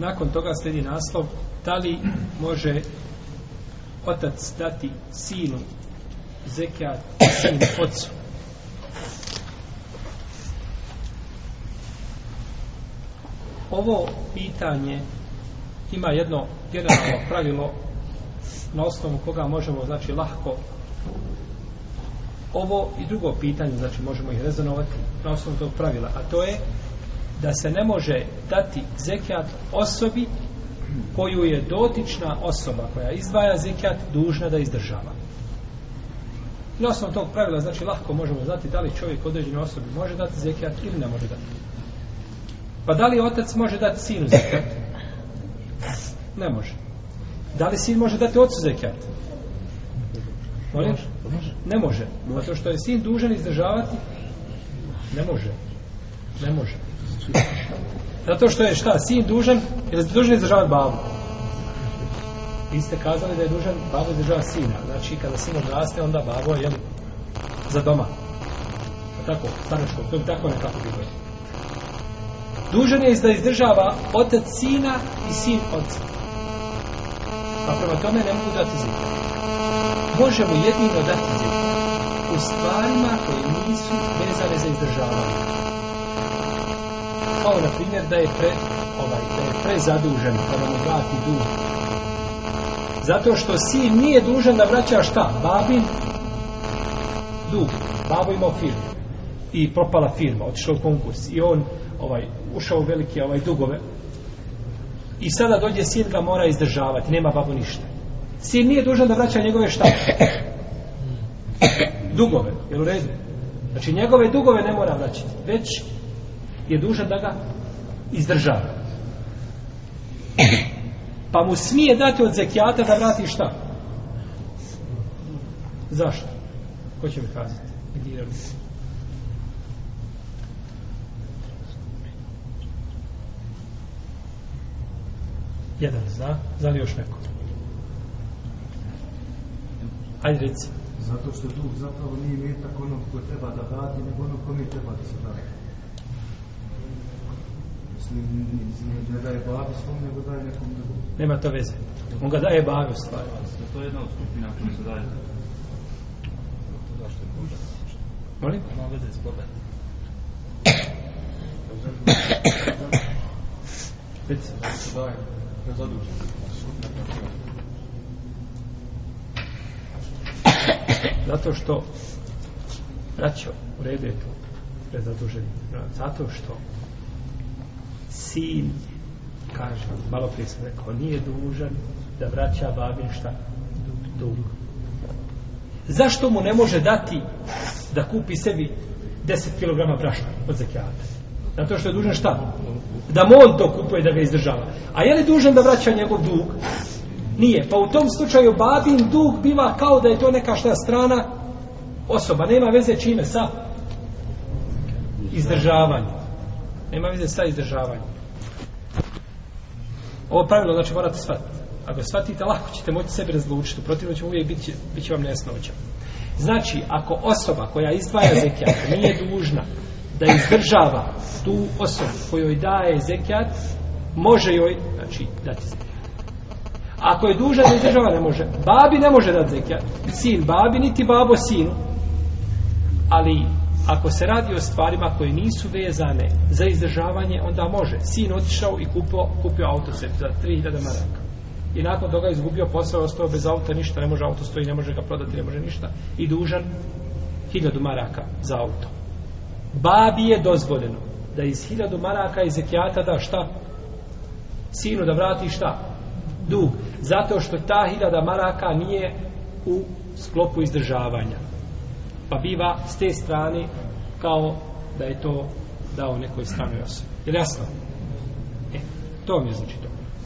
Nakon toga slijedi naslov da li može otac dati sinu zekat sinu ocu. Ovo pitanje ima jedno generalno pravilo na osnovu koga možemo znači lahko ovo i drugo pitanje znači možemo ih rezonovati na osnovu tog pravila a to je da se ne može dati zekijat osobi koju je dotična osoba koja izdvaja zekijat dužna da izdržava. Na osnovu tog pravila, znači, lahko možemo znati da li čovjek određenoj osobi može dati zekijat ili ne može dati. Pa da li otac može dati sinu zekijat? Ne može. Da li sin može dati ocu zekijat? Ne može. Zato što je sin dužan izdržavati? Ne može. Ne može. Zato što je šta, sin dužan, jer je dužan izdržavati babu. Vi ste kazali da je dužan babo izdržava sina. Znači, kada sin odraste, onda babo je za doma. Tako, to bi tako nekako bilo. Dužan je da izdržava otac sina i sin oca. Pa prema tome ne mogu dati zika. Možemo jedino dati zika u stvarima koje nisu vezane za izdržavanje. Kao na primjer da je pre, ovaj, da je prezadužen vrati dug. Zato što si nije dužan da vraća šta? Babin dug. Babo imao firmu. I propala firma, otišao u konkurs. I on ovaj, ušao u velike ovaj, dugove. I sada dođe sin ga mora izdržavati. Nema babo ništa. Sin nije dužan da vraća njegove šta? Dugove. Jel u redu? Znači njegove dugove ne mora vraćati. Već je dužan da ga izdržava. Pa mu smije dati od zekijata da vrati šta? Zašto? Ko će mi kazati? Jedan zna, zna li još neko? Ajde reci. Zato što dug zapravo nije metak onog ko treba da vrati, nego ono kome treba da se vrati ne daje bavi svom, nego daje nekom drugom. Nema to veze. On ga daje bavi u stvari. To je jedna od skupina koja se daje. Zašto je Molim? Ima veze s Zato što braćo, u redu je to prezaduženi. Zato što sin, kaže, malo prije sam rekao, nije dužan da vraća babin šta? Dug. Zašto mu ne može dati da kupi sebi 10 kg brašna od zekijata? Zato što je dužan šta? Da mu on to kupuje, da ga izdržava. A je li dužan da vraća njegov dug? Nije. Pa u tom slučaju babin dug biva kao da je to neka šta strana osoba. Nema veze čime sa izdržavanjem. Nema veze sa izdržavanjem. Ovo pravilo znači morate shvatiti. Ako shvatite, lako ćete moći sebi razlučiti. Protivno će uvijek biti, bit će vam nejasnoća. Znači, ako osoba koja izdvaja zekijat nije dužna da izdržava tu osobu kojoj daje zekijat, može joj, znači, dati zekijat. Ako je dužna da izdržava, ne može. Babi ne može dati zekijat. Sin babi, niti babo sinu. Ali ako se radi o stvarima koje nisu vezane za izdržavanje, onda može. Sin otišao i kupio, kupio auto tri za 3000 maraka. I nakon toga izgubio posao, ostao bez auta, ništa, ne može auto stoji, ne može ga prodati, ne može ništa. I dužan 1000 maraka za auto. Babi je dozvoljeno da iz 1000 maraka iz zekijata da šta? Sinu da vrati šta? Dug. Zato što ta 1000 maraka nije u sklopu izdržavanja pa biva s te strane kao da je to dao nekoj stranoj osobi. Jel jasno? E, to mi je znači to.